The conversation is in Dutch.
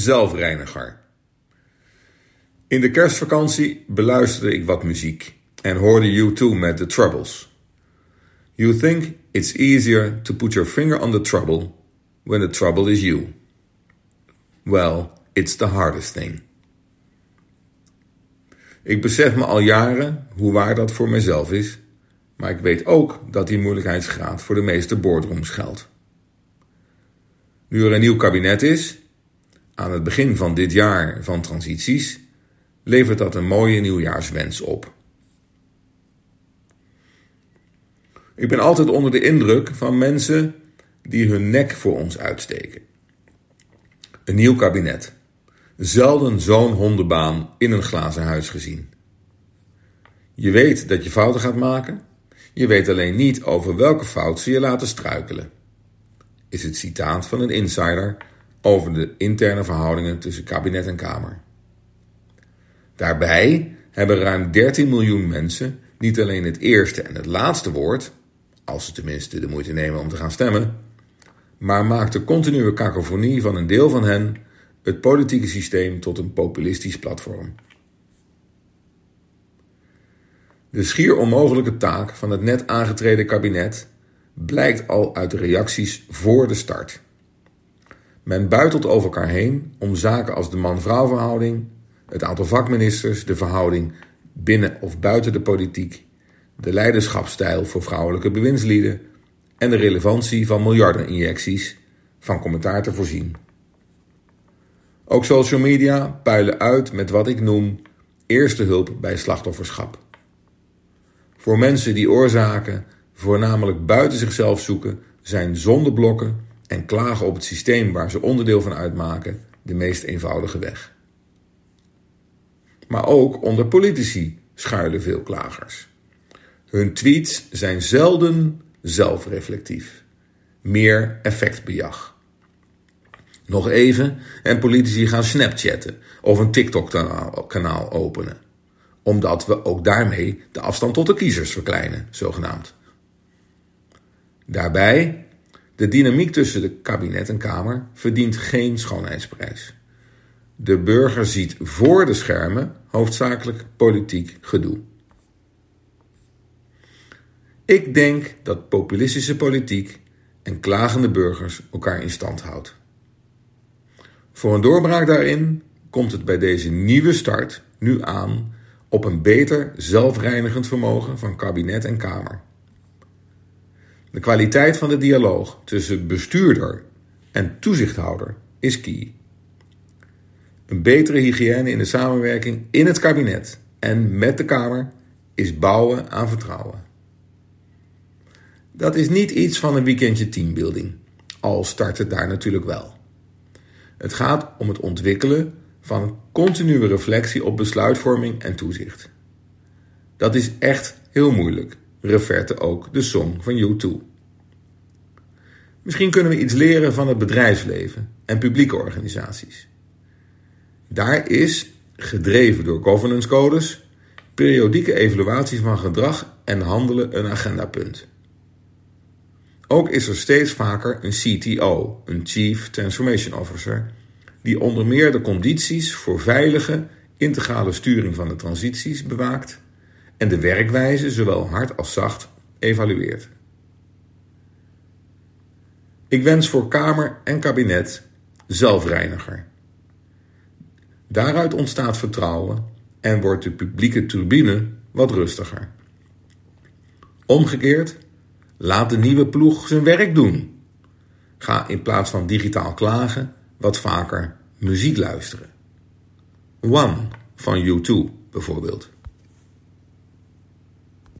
zelfreiniger. In de kerstvakantie beluisterde ik wat muziek en hoorde U2 met The Troubles. You think it's easier to put your finger on the trouble when the trouble is you. Well, it's the hardest thing. Ik besef me al jaren hoe waar dat voor mezelf is, maar ik weet ook dat die moeilijkheidsgraad voor de meeste boardrooms geldt. Nu er een nieuw kabinet is, aan het begin van dit jaar van transities, levert dat een mooie nieuwjaarswens op. Ik ben altijd onder de indruk van mensen die hun nek voor ons uitsteken. Een nieuw kabinet. Zelden zo'n hondenbaan in een glazen huis gezien. Je weet dat je fouten gaat maken, je weet alleen niet over welke fout ze je laten struikelen. Is het citaat van een insider over de interne verhoudingen tussen kabinet en Kamer. Daarbij hebben ruim 13 miljoen mensen niet alleen het eerste en het laatste woord, als ze tenminste de moeite nemen om te gaan stemmen, maar maakt de continue kakofonie van een deel van hen het politieke systeem tot een populistisch platform. De schier onmogelijke taak van het net aangetreden kabinet blijkt al uit de reacties voor de start. Men buitelt over elkaar heen om zaken als de man-vrouw verhouding, het aantal vakministers, de verhouding binnen of buiten de politiek, de leiderschapsstijl voor vrouwelijke bewindslieden en de relevantie van miljardeninjecties van commentaar te voorzien. Ook social media puilen uit met wat ik noem eerste hulp bij slachtofferschap. Voor mensen die oorzaken voornamelijk buiten zichzelf zoeken, zijn zondeblokken en klagen op het systeem waar ze onderdeel van uitmaken de meest eenvoudige weg. Maar ook onder politici schuilen veel klagers. Hun tweets zijn zelden zelfreflectief, meer effectbejag. Nog even en politici gaan Snapchatten of een TikTok-kanaal openen, omdat we ook daarmee de afstand tot de kiezers verkleinen, zogenaamd. Daarbij, de dynamiek tussen de kabinet en Kamer verdient geen schoonheidsprijs. De burger ziet voor de schermen hoofdzakelijk politiek gedoe. Ik denk dat populistische politiek en klagende burgers elkaar in stand houdt. Voor een doorbraak daarin komt het bij deze nieuwe start nu aan op een beter zelfreinigend vermogen van kabinet en Kamer. De kwaliteit van de dialoog tussen bestuurder en toezichthouder is key. Een betere hygiëne in de samenwerking in het kabinet en met de Kamer is bouwen aan vertrouwen. Dat is niet iets van een weekendje teambuilding, al start het daar natuurlijk wel. Het gaat om het ontwikkelen van continue reflectie op besluitvorming en toezicht. Dat is echt heel moeilijk, referte ook de song van U2. Misschien kunnen we iets leren van het bedrijfsleven en publieke organisaties. Daar is, gedreven door governance codes, periodieke evaluatie van gedrag en handelen een agendapunt. Ook is er steeds vaker een CTO, een Chief Transformation Officer, die onder meer de condities voor veilige, integrale sturing van de transities bewaakt en de werkwijze, zowel hard als zacht, evalueert. Ik wens voor Kamer en kabinet zelfreiniger. Daaruit ontstaat vertrouwen en wordt de publieke turbine wat rustiger. Omgekeerd, laat de nieuwe ploeg zijn werk doen. Ga in plaats van digitaal klagen wat vaker muziek luisteren. One van U2 bijvoorbeeld.